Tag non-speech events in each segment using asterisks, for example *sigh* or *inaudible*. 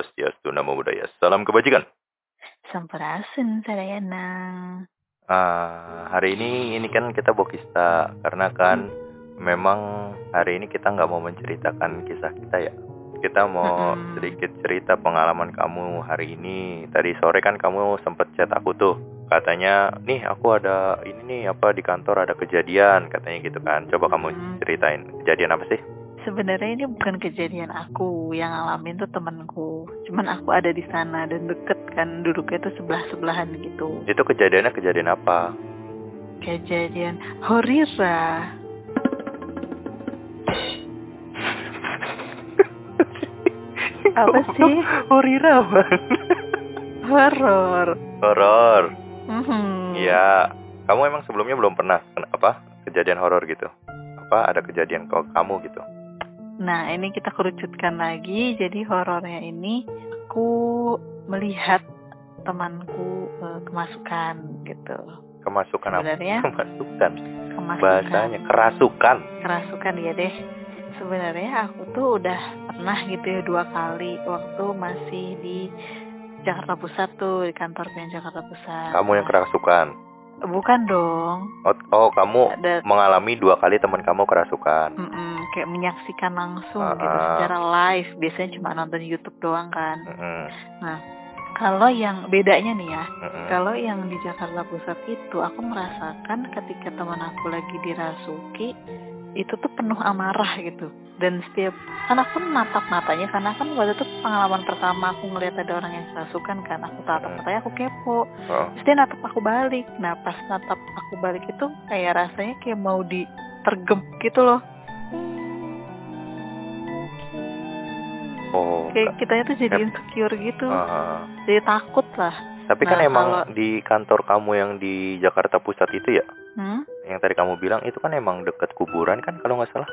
Swastiastu Namo Buddhaya. Salam kebajikan. Sampurasun Sarayana. Ah, hari ini ini kan kita bokista karena kan memang hari ini kita nggak mau menceritakan kisah kita ya. Kita mau Mm-mm. sedikit cerita pengalaman kamu hari ini. Tadi sore kan kamu sempet chat aku tuh. Katanya, nih aku ada ini nih apa di kantor ada kejadian katanya gitu kan. Coba kamu ceritain kejadian apa sih? Sebenarnya ini bukan kejadian aku yang ngalamin tuh temanku. Cuman aku ada di sana dan deket kan duduknya tuh sebelah sebelahan gitu. Itu kejadiannya kejadian apa? Kejadian horira. Apa sih? Horira Horor. Horor. Mhm. Iya. Kamu emang sebelumnya belum pernah apa kejadian horor gitu? Apa ada kejadian ke kamu gitu? Nah, ini kita kerucutkan lagi. Jadi horornya ini aku melihat temanku eh, kemasukan gitu. Kemasukan apa? Sebenarnya *laughs* Kemasukan. kemasukan. Bahasanya kerasukan. Kerasukan ya deh. Sebenarnya aku tuh udah pernah gitu ya dua kali waktu masih di Jakarta Pusat tuh di kantor PN Jakarta Pusat. Kamu yang kerasukan. Bukan dong. Oh, oh, kamu Ada mengalami dua kali teman kamu kerasukan. mm-mm, kayak menyaksikan langsung gitu Ah. secara live. Biasanya cuma nonton YouTube doang kan. Mm-mm, Kalau yang bedanya nih ya, mm-mm. kalau yang di Jakarta Pusat itu aku merasakan ketika teman aku lagi dirasuki itu tuh penuh amarah gitu dan setiap kan aku natap matanya karena kan waktu itu pengalaman pertama aku ngelihat ada orang yang kerasukan kan aku tatap matanya aku kepo Oh, terus dia natap aku balik nah pas natap aku balik itu kayak rasanya kayak mau ditergem gitu loh oh. kayak kitanya tuh jadi insecure gitu Ah. jadi takut lah Tapi kan Nah, emang kalau- di kantor kamu yang di Jakarta Pusat itu ya, hmm? yang tadi kamu bilang itu kan emang deket kuburan kan kalau nggak salah.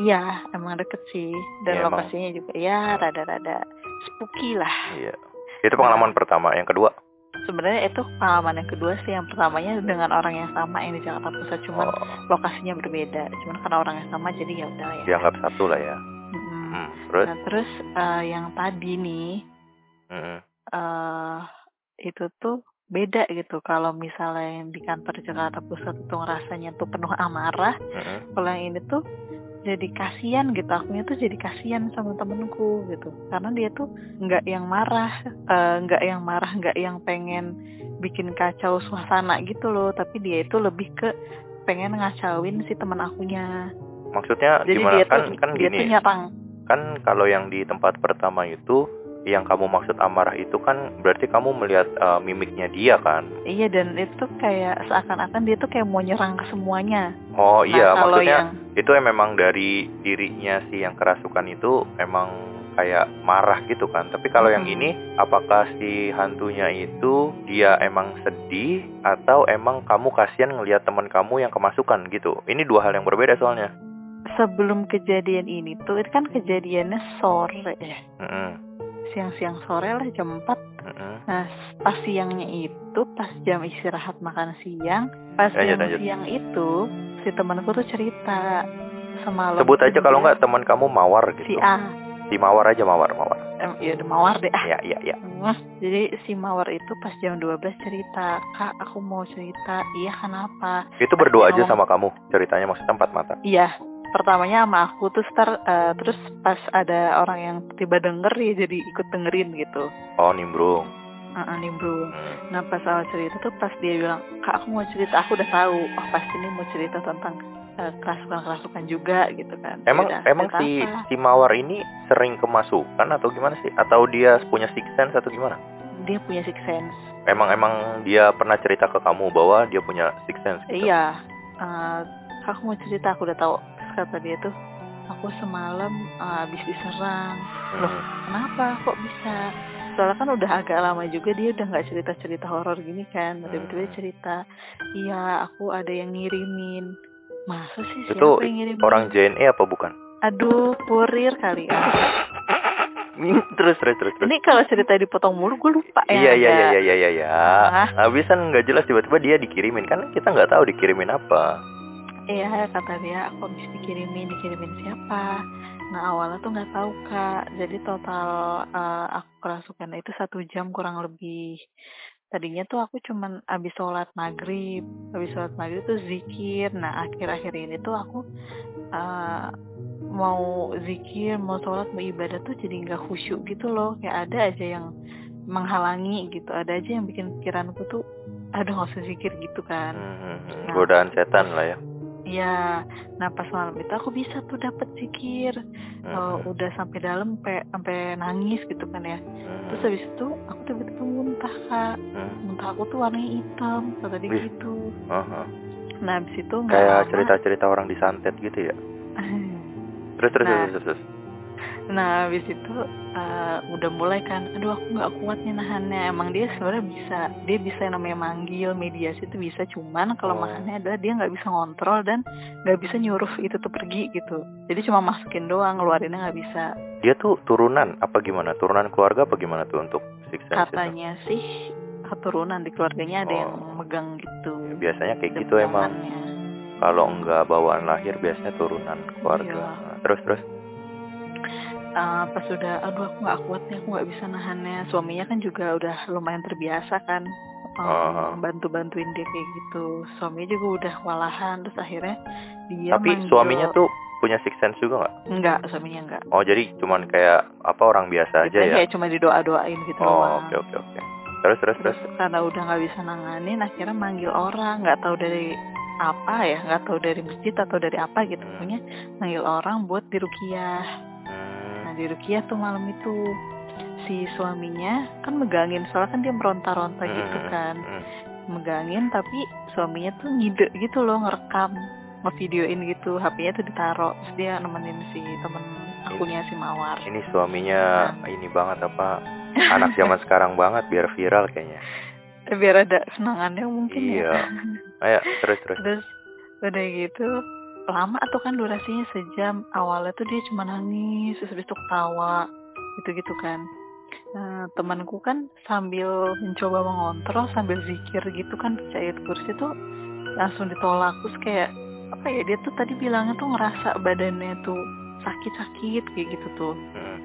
Iya, emang deket sih. Dan emang. lokasinya juga ya rada-rada spooky lah. Iya. Itu pengalaman pertama. Yang kedua. Sebenarnya itu pengalaman yang kedua sih. Yang pertamanya dengan orang yang sama yang di Jakarta Pusat, cuman Oh, lokasinya berbeda. Cuman karena orang yang sama jadi ya udah ya. dianggap satu lah ya. Mm-mm. Hmm, terus? Nah terus eh, yang tadi nih Mm-mm. eh itu tuh beda gitu. Kalau misalnya yang di kantor Jakarta Pusat itu ngerasanya tuh penuh amarah, Mm-mm. kalau yang ini tuh jadi kasihan gitu akunya tuh jadi kasihan sama temenku gitu karena dia tuh nggak yang marah eh, nggak yang marah nggak yang pengen bikin kacau suasana gitu loh tapi dia itu lebih ke pengen ngacauin si teman akunya Maksudnya jadi gimana? dia kan tuh kan dia gini. tuh nyerang Kan kalau yang di tempat pertama itu yang kamu maksud amarah itu kan berarti kamu melihat uh, mimiknya dia kan? iya dan itu kayak seakan-akan dia tuh kayak mau nyerang ke semuanya Oh Nah, iya, maksudnya yang itu yang memang dari dirinya si yang kerasukan itu emang kayak marah gitu kan. Tapi kalau yang Mm-mm. ini apakah si hantunya itu dia emang sedih atau emang kamu kasihan ngelihat teman kamu yang kemasukan gitu. Ini dua hal yang berbeda soalnya. Sebelum kejadian ini tuh itu kan kejadiannya sore ya Mm-mm, siang-siang sore lah jam 4 mm-mm. Nah, pas siangnya itu, pas jam istirahat makan siang, pas Lanjut, jam lanjut. siang itu, si temanku tuh cerita semalam. Sebut aja kalau nggak teman kamu mawar gitu. si A, Si mawar aja mawar mawar. em, ya udah mawar deh. Ya ya ya. Jadi si mawar itu pas jam 12 cerita, kak aku mau cerita, iya kenapa? Itu berdua aja sama kamu ceritanya maksudnya empat mata. Iya, pertamanya sama aku terus ter, eh, terus pas ada orang yang tiba denger ya jadi ikut dengerin gitu. Oh nimbrung. Heeh, nimbrung. Hmm. Nah pas awal cerita tuh pas dia bilang kak aku mau cerita aku udah tahu oh pasti ini mau cerita tentang eh, kerasukan-kerasukan juga gitu kan. Emang Yaudah, emang si apa? si mawar ini sering kemasukan atau gimana sih? Atau dia punya six sense atau gimana? dia punya six sense. Emang emang dia pernah cerita ke kamu bahwa dia punya six sense gitu? Iya. eh, kak aku mau cerita aku udah tahu. Kata dia tuh aku semalam eh, habis diserang. Loh Hmm. kenapa kok bisa? Soalnya kan udah agak lama juga dia udah nggak cerita-cerita horor gini kan. Hmm. Tiba-tiba cerita, iya aku ada yang ngirimin. Masa sih siapa Itu yang ngirimin? orang JNE apa bukan? Aduh, kurir kali ah. terus terus terus terus. Ini kalau cerita dipotong mulu gue lupa ya. Iya iya iya iya iya iya. Ah. Habis kan nggak jelas tiba-tiba dia dikirimin kan kita nggak tahu dikirimin apa. Iya kata dia aku habis dikirimin dikirimin siapa? Nah awalnya tuh nggak tahu kak. Jadi total uh, aku kerasukan itu satu jam kurang lebih. Tadinya tuh aku cuman abis sholat maghrib abis sholat maghrib tuh zikir. Nah akhir-akhir ini tuh aku uh, mau zikir mau sholat mau ibadah tuh jadi nggak khusyuk gitu loh. Kayak ada aja yang menghalangi gitu. Ada aja yang bikin pikiranku tuh aduh nggak usah zikir gitu kan. Hmm, hmm, hmm. nah, godaan setan lah ya Iya, nah pas malam itu aku bisa tuh dapet zikir, hmm. uh, udah sampai dalam sampai nangis gitu kan ya. Hmm. Terus habis itu aku tiba-tiba muntah kak, hmm. muntah aku tuh warnanya hitam, kata dia gitu. Uh -huh. Nah habis itu kayak cerita-cerita orang disantet gitu ya. *laughs* terus terus nah, terus terus. Nah habis itu uh, udah mulai kan aduh aku nggak kuat nih nahannya emang dia sebenarnya bisa dia bisa namanya manggil mediasi itu bisa cuman kalau oh. adalah dia nggak bisa ngontrol dan nggak bisa nyuruh itu tuh pergi gitu jadi cuma masukin doang ngeluarinnya nggak bisa dia tuh turunan apa gimana turunan keluarga apa gimana tuh untuk six katanya itu? sih turunan di keluarganya ada oh. yang megang gitu ya, biasanya kayak gitu emang kalau enggak bawaan lahir biasanya turunan keluarga iya. terus terus uh, pas sudah aduh aku nggak kuat nih aku nggak bisa nahannya suaminya kan juga udah lumayan terbiasa kan um, bantu bantuin dia kayak gitu suaminya juga udah walahan terus akhirnya dia tapi manggil... suaminya tuh punya six sense juga nggak? Enggak, suaminya enggak. Oh, jadi cuman kayak apa orang biasa aja ya? Kayak cuma didoa-doain gitu Oh, oke oke oke. Terus terus terus. terus karena udah nggak bisa nanganin, akhirnya manggil orang, nggak tahu dari apa ya, nggak tahu dari masjid atau dari apa gitu, hmm. punya manggil orang buat dirukiah di Rukiah tuh malam itu si suaminya kan megangin soalnya kan dia meronta-ronta hmm. gitu kan hmm. megangin tapi suaminya tuh ngide gitu loh ngerekam ngevideoin gitu HP-nya tuh ditaruh terus dia nemenin si temen akunya si Mawar ini suaminya nah. ini banget apa anak zaman sekarang banget biar viral kayaknya biar ada senangannya mungkin iya. ya *laughs* ayo terus terus terus udah gitu lama tuh kan durasinya sejam? Awalnya tuh dia cuma nangis terus habis itu ketawa gitu gitu kan. Nah, temanku kan sambil mencoba mengontrol sambil zikir gitu kan percaya kursi tuh langsung ditolak. Terus kayak apa ya dia tuh tadi bilangnya tuh ngerasa badannya tuh sakit-sakit kayak gitu tuh. Hmm.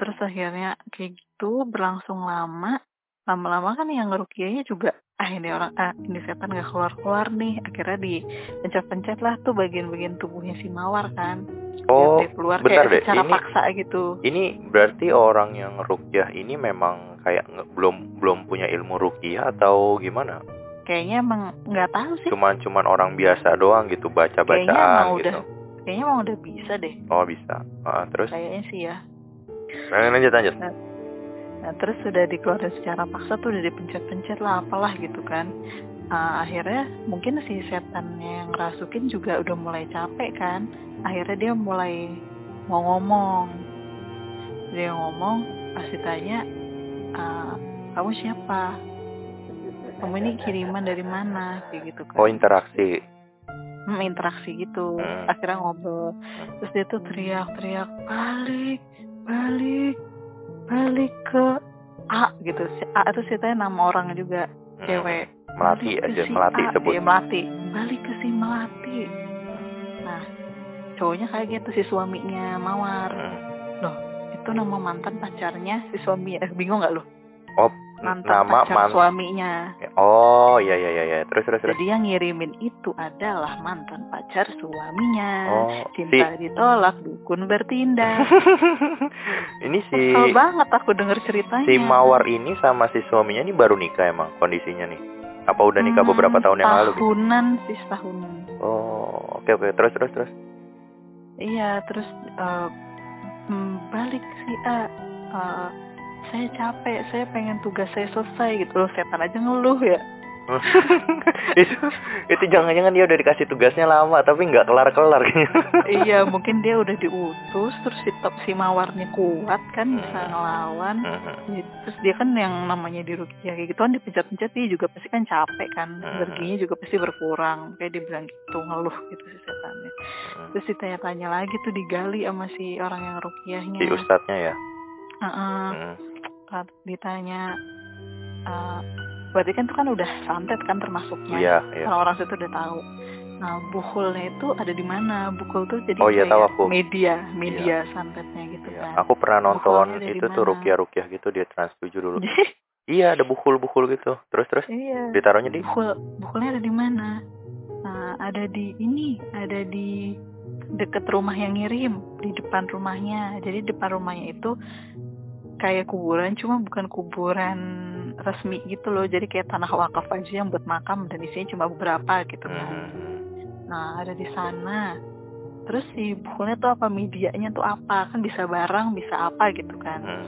terus akhirnya kayak gitu berlangsung lama. Lama-lama kan yang ngerukianya juga ah ini orang ah ini setan nggak keluar keluar nih. Akhirnya di pencet-pencet lah tuh bagian-bagian tubuhnya si mawar kan. Oh keluar bentar kayak deh. secara ini, paksa gitu. ini berarti orang yang rukyah ini memang kayak belum belum punya ilmu rukyah atau gimana? Kayaknya emang nggak tahu sih. Cuman cuman orang biasa doang gitu baca bacaan kayaknya emang gitu. udah kayaknya emang udah bisa deh. Oh bisa. Uh, terus? Kayaknya sih ya. Nah, lanjut lanjut. Nah, Nah terus sudah dikeluarkan secara paksa tuh udah dipencet-pencet lah apalah gitu kan. Uh, akhirnya mungkin si setannya yang rasukin juga udah mulai capek kan. Akhirnya dia mulai mau ngomong. Dia ngomong pasti tanya, uh, kamu siapa? Kamu ini kiriman dari mana? Kayak gitu kan. Oh interaksi. Hmm, interaksi gitu. Hmm. Akhirnya ngobrol. Terus dia tuh teriak-teriak balik, balik, balik ke A gitu. Si A itu ceritanya nama orang juga hmm. cewek. Melati aja si melati A, sebut. ya, melati. Balik ke si melati. Nah cowoknya kayak gitu si suaminya mawar. Hmm. loh itu nama mantan pacarnya si suami eh bingung nggak lo oh mantan nama pacar man... suaminya. Oh iya iya iya terus terus terus. Jadi yang ngirimin itu adalah mantan pacar suaminya. Oh, Cinta si... ditolak, dukun bertindak. *laughs* ini si Kesel banget aku denger ceritanya. Si Mawar ini sama si suaminya ini baru nikah emang kondisinya nih. Apa udah nikah hmm, beberapa tahun yang lalu? Tahunan sih setahunan. Oh oke okay, oke okay. terus terus terus. Iya terus uh, balik si A. Uh, saya capek saya pengen tugas saya selesai gitu loh. Setan aja ngeluh ya. Itu itu jangan-jangan dia udah dikasih tugasnya lama tapi nggak kelar-kelar. Iya mungkin dia udah diutus terus si top si mawarnya kuat kan bisa hmm. ngelawan. Hmm. terus dia kan yang namanya di rukia kayak gitu kan dipencet-pencet dia juga pasti kan capek kan. Hmm. energinya juga pasti berkurang. Kayak dia bilang gitu ngeluh gitu si setannya. Terus ditanya-tanya lagi tuh digali sama si orang yang rukiahnya. Si ustadznya ya? Uh -uh. Hmm ditanya uh, berarti kan itu kan udah santet kan termasuknya iya, iya. orang-orang situ udah tahu Nah, bukulnya itu ada di mana? Bukul tuh jadi Oh, iya, tahu aku. media, media santetnya gitu Iya, kan. aku pernah nonton Bukulnya itu tuh mana? rukiah-rukiah gitu di Trans 7 dulu. *laughs* Iya, ada bukul-bukul gitu. Terus terus iya. ditaruhnya di Bukul, bukulnya ada di mana? Nah, ada di ini, ada di deket rumah yang ngirim, di depan rumahnya. Jadi depan rumahnya itu kayak kuburan, cuma bukan kuburan resmi gitu loh. Jadi kayak tanah wakaf aja yang buat makam dan isinya cuma beberapa gitu kan. Hmm. Nah, ada di sana. Terus si bukulnya tuh apa medianya tuh apa? Kan bisa barang, bisa apa gitu kan. Hmm.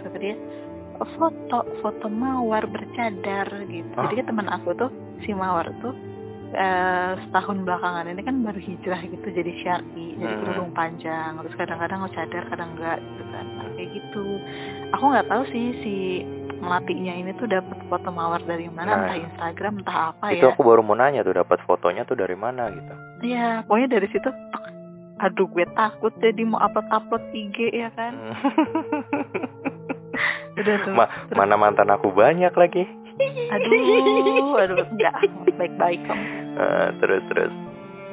"Oh, foto, foto mawar bercadar gitu. Hah? Jadi teman aku tuh, si mawar tuh eh, setahun belakangan ini kan baru hijrah gitu jadi syari, jadi Hmm. kerudung panjang. Terus kadang-kadang cadar, kadang enggak gitu kan. Nah, kayak gitu. Aku nggak tahu sih si melatinya ini tuh dapat foto mawar dari mana, Nah. entah Instagram, entah apa itu ya. aku baru mau nanya tuh dapat fotonya tuh dari mana gitu. Iya, pokoknya dari situ aduh gue takut jadi mau upload-upload IG ya kan. Udah tuh. Ma- Terus, mana mantan aku banyak lagi. Aduh, aduh enggak baik-baik kamu. Eh, terus terus.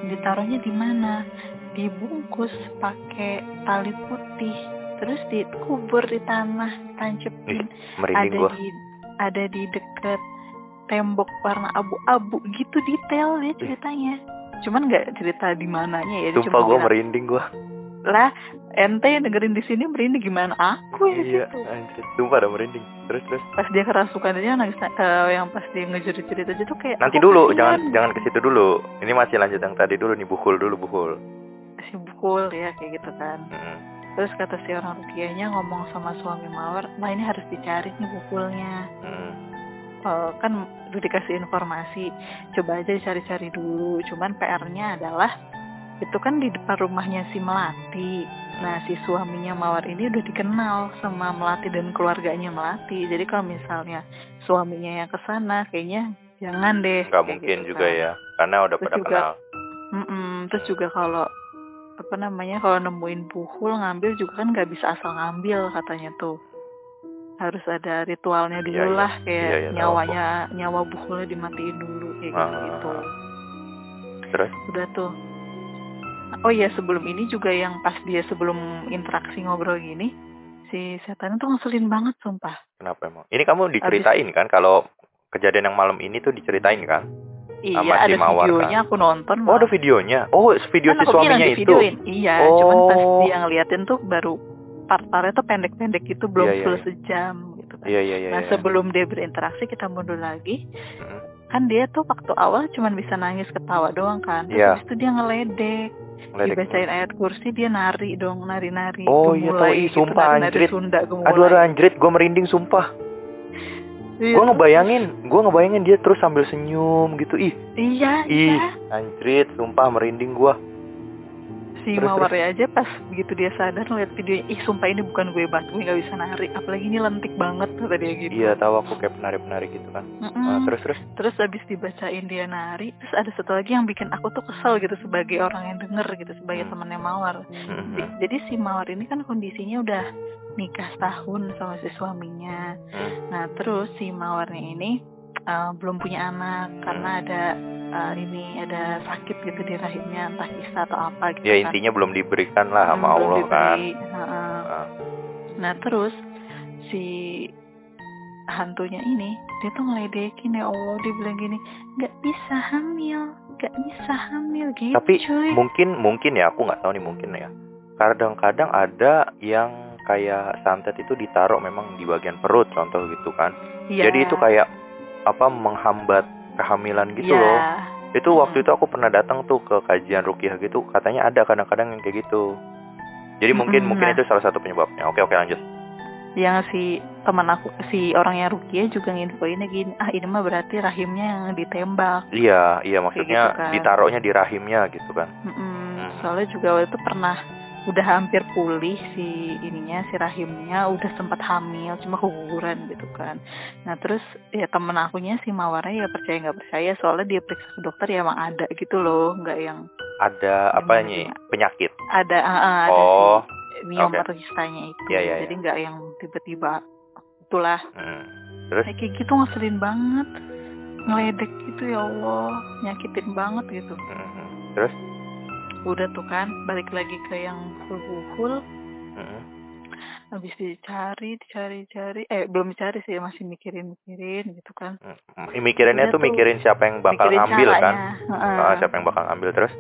Ditaruhnya di mana? Dibungkus pakai tali putih. Terus dikubur di tanah, tancepin. Ada gua. di ada di deket tembok warna abu-abu gitu detail ya ceritanya. Cuman nggak cerita di mananya ya. Sumpah cuma gua bilang, merinding gua. Lah ente dengerin di sini merinding gimana aku ya Iya, anjir. Sumpah ada merinding. Terus terus. pas dia kerasukan aja nangis eh, yang pas dia ngejerit-jerit aja tuh kayak Nanti dulu, kasihan. jangan jangan ke situ dulu. Ini masih lanjut yang tadi dulu nih bukul dulu bukul. si bukul ya kayak gitu kan Mm-mm. terus kata si orang rukiahnya ngomong sama suami mawar nah ini harus dicari nih bukulnya Mm. Eh, kan udah dikasih informasi coba aja dicari-cari dulu cuman PR-nya adalah itu kan di depan rumahnya si Melati nah si suaminya Mawar ini udah dikenal sama Melati dan keluarganya Melati jadi kalau misalnya suaminya yang ke sana kayaknya jangan deh kayak mungkin gitu juga kan. ya, karena udah Terus pada juga- kenal. Mm-mm, terus juga kalau apa namanya kalau nemuin buhul ngambil juga kan nggak bisa asal ngambil katanya tuh harus ada ritualnya dulu Iya, iya. lah kayak Iya, iya, tahu nyawanya nyawa buhulnya dimatiin dulu kayak Ah. gitu Terus? udah tuh oh iya sebelum ini juga yang pas dia sebelum interaksi ngobrol gini si setan tuh ngeselin banget sumpah Kenapa emang? Ini kamu diceritain kan kalau kejadian yang malam ini tuh diceritain kan? iya Sama si ada Mawar, videonya aku nonton Oh ada videonya. Oh video kan si suaminya itu. videoin iya Oh. cuman pas dia ngeliatin tuh baru part-partnya tuh pendek-pendek gitu belum Iya, iya, full iya. sejam gitu kan Iya iya iya. nah iya. sebelum dia berinteraksi kita mundur lagi Mm. kan dia tuh waktu awal cuman bisa nangis ketawa doang kan terus Iya. habis itu dia ngeledek Dibacain ayat kursi dia nari dong nari-nari Oh, iya, gemulai tahu. Ih, gitu, sumpah, nari-nari anjrit. Sunda Aduh aduh anjrit, gue merinding sumpah. Iya, Gue ngebayangin, gue ngebayangin dia terus sambil senyum gitu. Ih, iya ih, iya anjrit, sumpah merinding gue. Si Terus, aja pas begitu dia sadar ngeliat videonya ih sumpah ini bukan gue banget gue nggak bisa nari apalagi ini lentik banget kata dia gitu Iya tahu aku kayak penari-penari gitu kan. Mm-mm. Nah, terus terus. terus habis dibacain dia nari terus ada satu lagi yang bikin aku tuh kesel gitu sebagai orang yang denger gitu sebagai Hmm. temennya Mawar. J- jadi si Mawar ini kan kondisinya udah nikah setahun sama si suaminya Hmm. nah terus si Mawarnya ini uh, belum punya anak karena ada uh, ini ada sakit gitu di rahimnya entah kista atau apa gitu Ya kan. intinya belum diberikan lah sama belum Allah kan. diberi. Heeh. Ah. Nah terus si hantunya ini dia tuh ngeledekin ya Allah dia bilang gini nggak bisa hamil nggak bisa hamil gitu Tapi cuy mungkin mungkin ya aku nggak tahu nih mungkin ya. Kadang-kadang ada yang kayak santet itu ditaruh memang di bagian perut contoh gitu kan. Iya. Jadi itu kayak apa menghambat kehamilan gitu Iya. loh. Itu Hmm. waktu itu aku pernah datang tuh ke kajian rukiah gitu, katanya ada kadang-kadang yang kayak gitu. Jadi mungkin Mm-mm, mungkin nah. itu salah satu penyebabnya. Oke oke lanjut. yang si teman aku si orangnya Rukia juga nginfoinnya gini ah ini mah berarti rahimnya yang ditembak Iya iya maksudnya gitu kan. ditaruhnya di rahimnya gitu kan. Mm-mm. Hmm. soalnya juga waktu itu pernah udah hampir pulih si ininya si rahimnya udah sempat hamil cuma keguguran gitu kan. Nah terus ya temen akunya si mawarnya ya percaya nggak percaya soalnya dia periksa ke dokter ya emang ada gitu loh nggak yang Ada apa nih penyakit? ada ah, ah, ada Oh, si miom oke. atau kistanya itu. Iya, iya, jadi nggak yang tiba-tiba itulah. Hmm. terus? Kayak kayak gitu ngeselin banget. Ngeledek gitu ya Allah. Nyakitin banget gitu. Mhm. Terus? Udah tuh kan, balik lagi ke yang buhul Mm-mm. habis dicari, dicari, cari, eh belum dicari sih, masih mikirin-mikirin gitu kan. Mm, Mikirinnya tuh tuh, mikirin siapa yang bakal Mikirin ngambil kan? Ah, siapa yang bakal ngambil terus?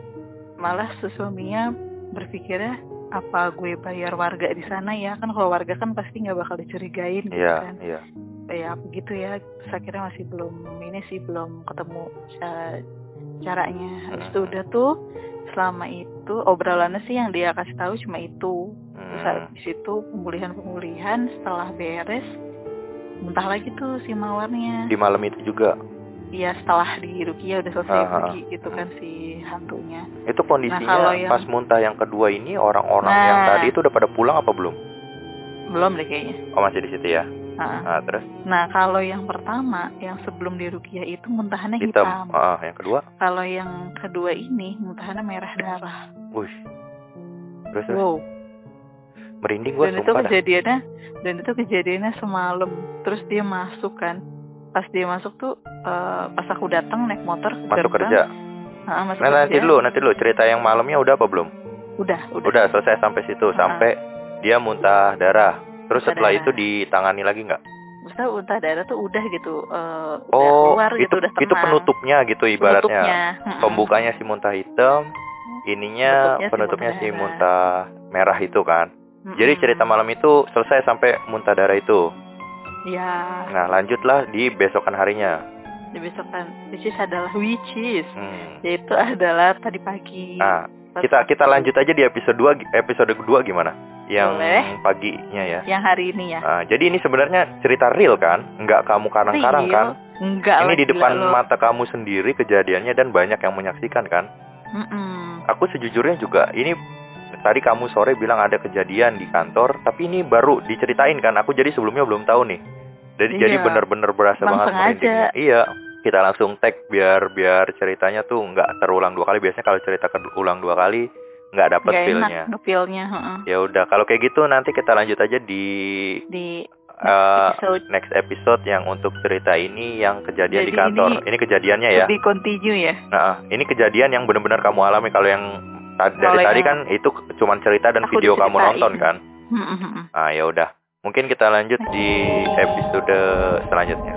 Malah suaminya berpikirnya apa gue bayar warga di sana ya kan kalau warga kan pasti nggak bakal dicurigain gitu Iya, kan iya. ya begitu ya terus akhirnya masih belum ini sih belum ketemu ca- caranya habis itu udah tuh selama itu obrolannya sih yang dia kasih tahu cuma itu terus Hmm. habis itu pemulihan pemulihan setelah beres muntah lagi tuh si mawarnya Di malam itu juga. ya setelah di Rukia udah selesai Ah, ah, pergi gitu kan si hantunya Itu kondisinya Nah, yang- pas muntah yang kedua ini orang-orang Nah. yang tadi itu udah pada pulang apa belum? belum deh kayaknya Oh masih di situ ya. Ah. Nah, terus Nah, kalau yang pertama, yang sebelum di Rukiah itu muntahannya hitam. hitam. Ah, yang kedua, Kalau yang kedua ini muntahannya merah darah. wush. Terus, terus Wow. merinding gua Dan itu sumpah dah. kejadiannya, dan itu kejadiannya semalam. Terus dia masuk kan. Pas dia masuk tuh, eh, pas aku datang naik motor ke Masuk gerbang. kerja. Ah, masuk Nah, nanti dulu, nanti dulu cerita yang malamnya udah apa belum? Udah, udah. Udah selesai sampai situ, Ah. sampai dia muntah darah. Terus setelah darah. itu ditangani lagi nggak? Maksudnya muntah darah tuh udah gitu, udah Oh, keluar itu gitu, udah tenang. itu penutupnya gitu ibaratnya. Penutupnya. Pembukanya si muntah hitam, ininya Penutupnya si penutupnya si muntah muntah merah itu kan. Mm-mm. Jadi cerita malam itu selesai sampai muntah darah itu. Ya, Nah, lanjutlah di besokan harinya. di besokan. Which is adalah which is. Hmm. Yaitu adalah tadi pagi. Nah, kita kita lanjut aja di episode 2 episode kedua gimana? Yang Boleh. paginya ya. Yang hari ini ya. Nah, jadi ini sebenarnya cerita real kan? Nggak kamu karang-karang kan? Enggak Ini di depan lo. mata kamu sendiri kejadiannya dan banyak yang menyaksikan kan? Mm-mm. Aku sejujurnya juga ini tadi kamu sore bilang ada kejadian di kantor, tapi ini baru diceritain kan? Aku jadi sebelumnya belum tahu nih. Jadi Iya. jadi bener-bener berasa Emang banget merindingnya. Iya, kita langsung tag biar biar ceritanya tuh nggak terulang dua kali. Biasanya kalau cerita ulang dua kali nggak feel-nya. ngefeel-nya, heeh. Ya udah, kalau kayak gitu nanti kita lanjut aja di Di eh, episode next episode yang untuk cerita ini yang kejadian di Jadi kantor. ini Ini, kejadiannya ya. di continue ya. Nah, ini kejadian yang benar-benar kamu alami. Kalau yang ta- dari tadi kan itu cuman cerita dan video kamu nonton kan. Ah ya udah. Mungkin kita lanjut di episode selanjutnya.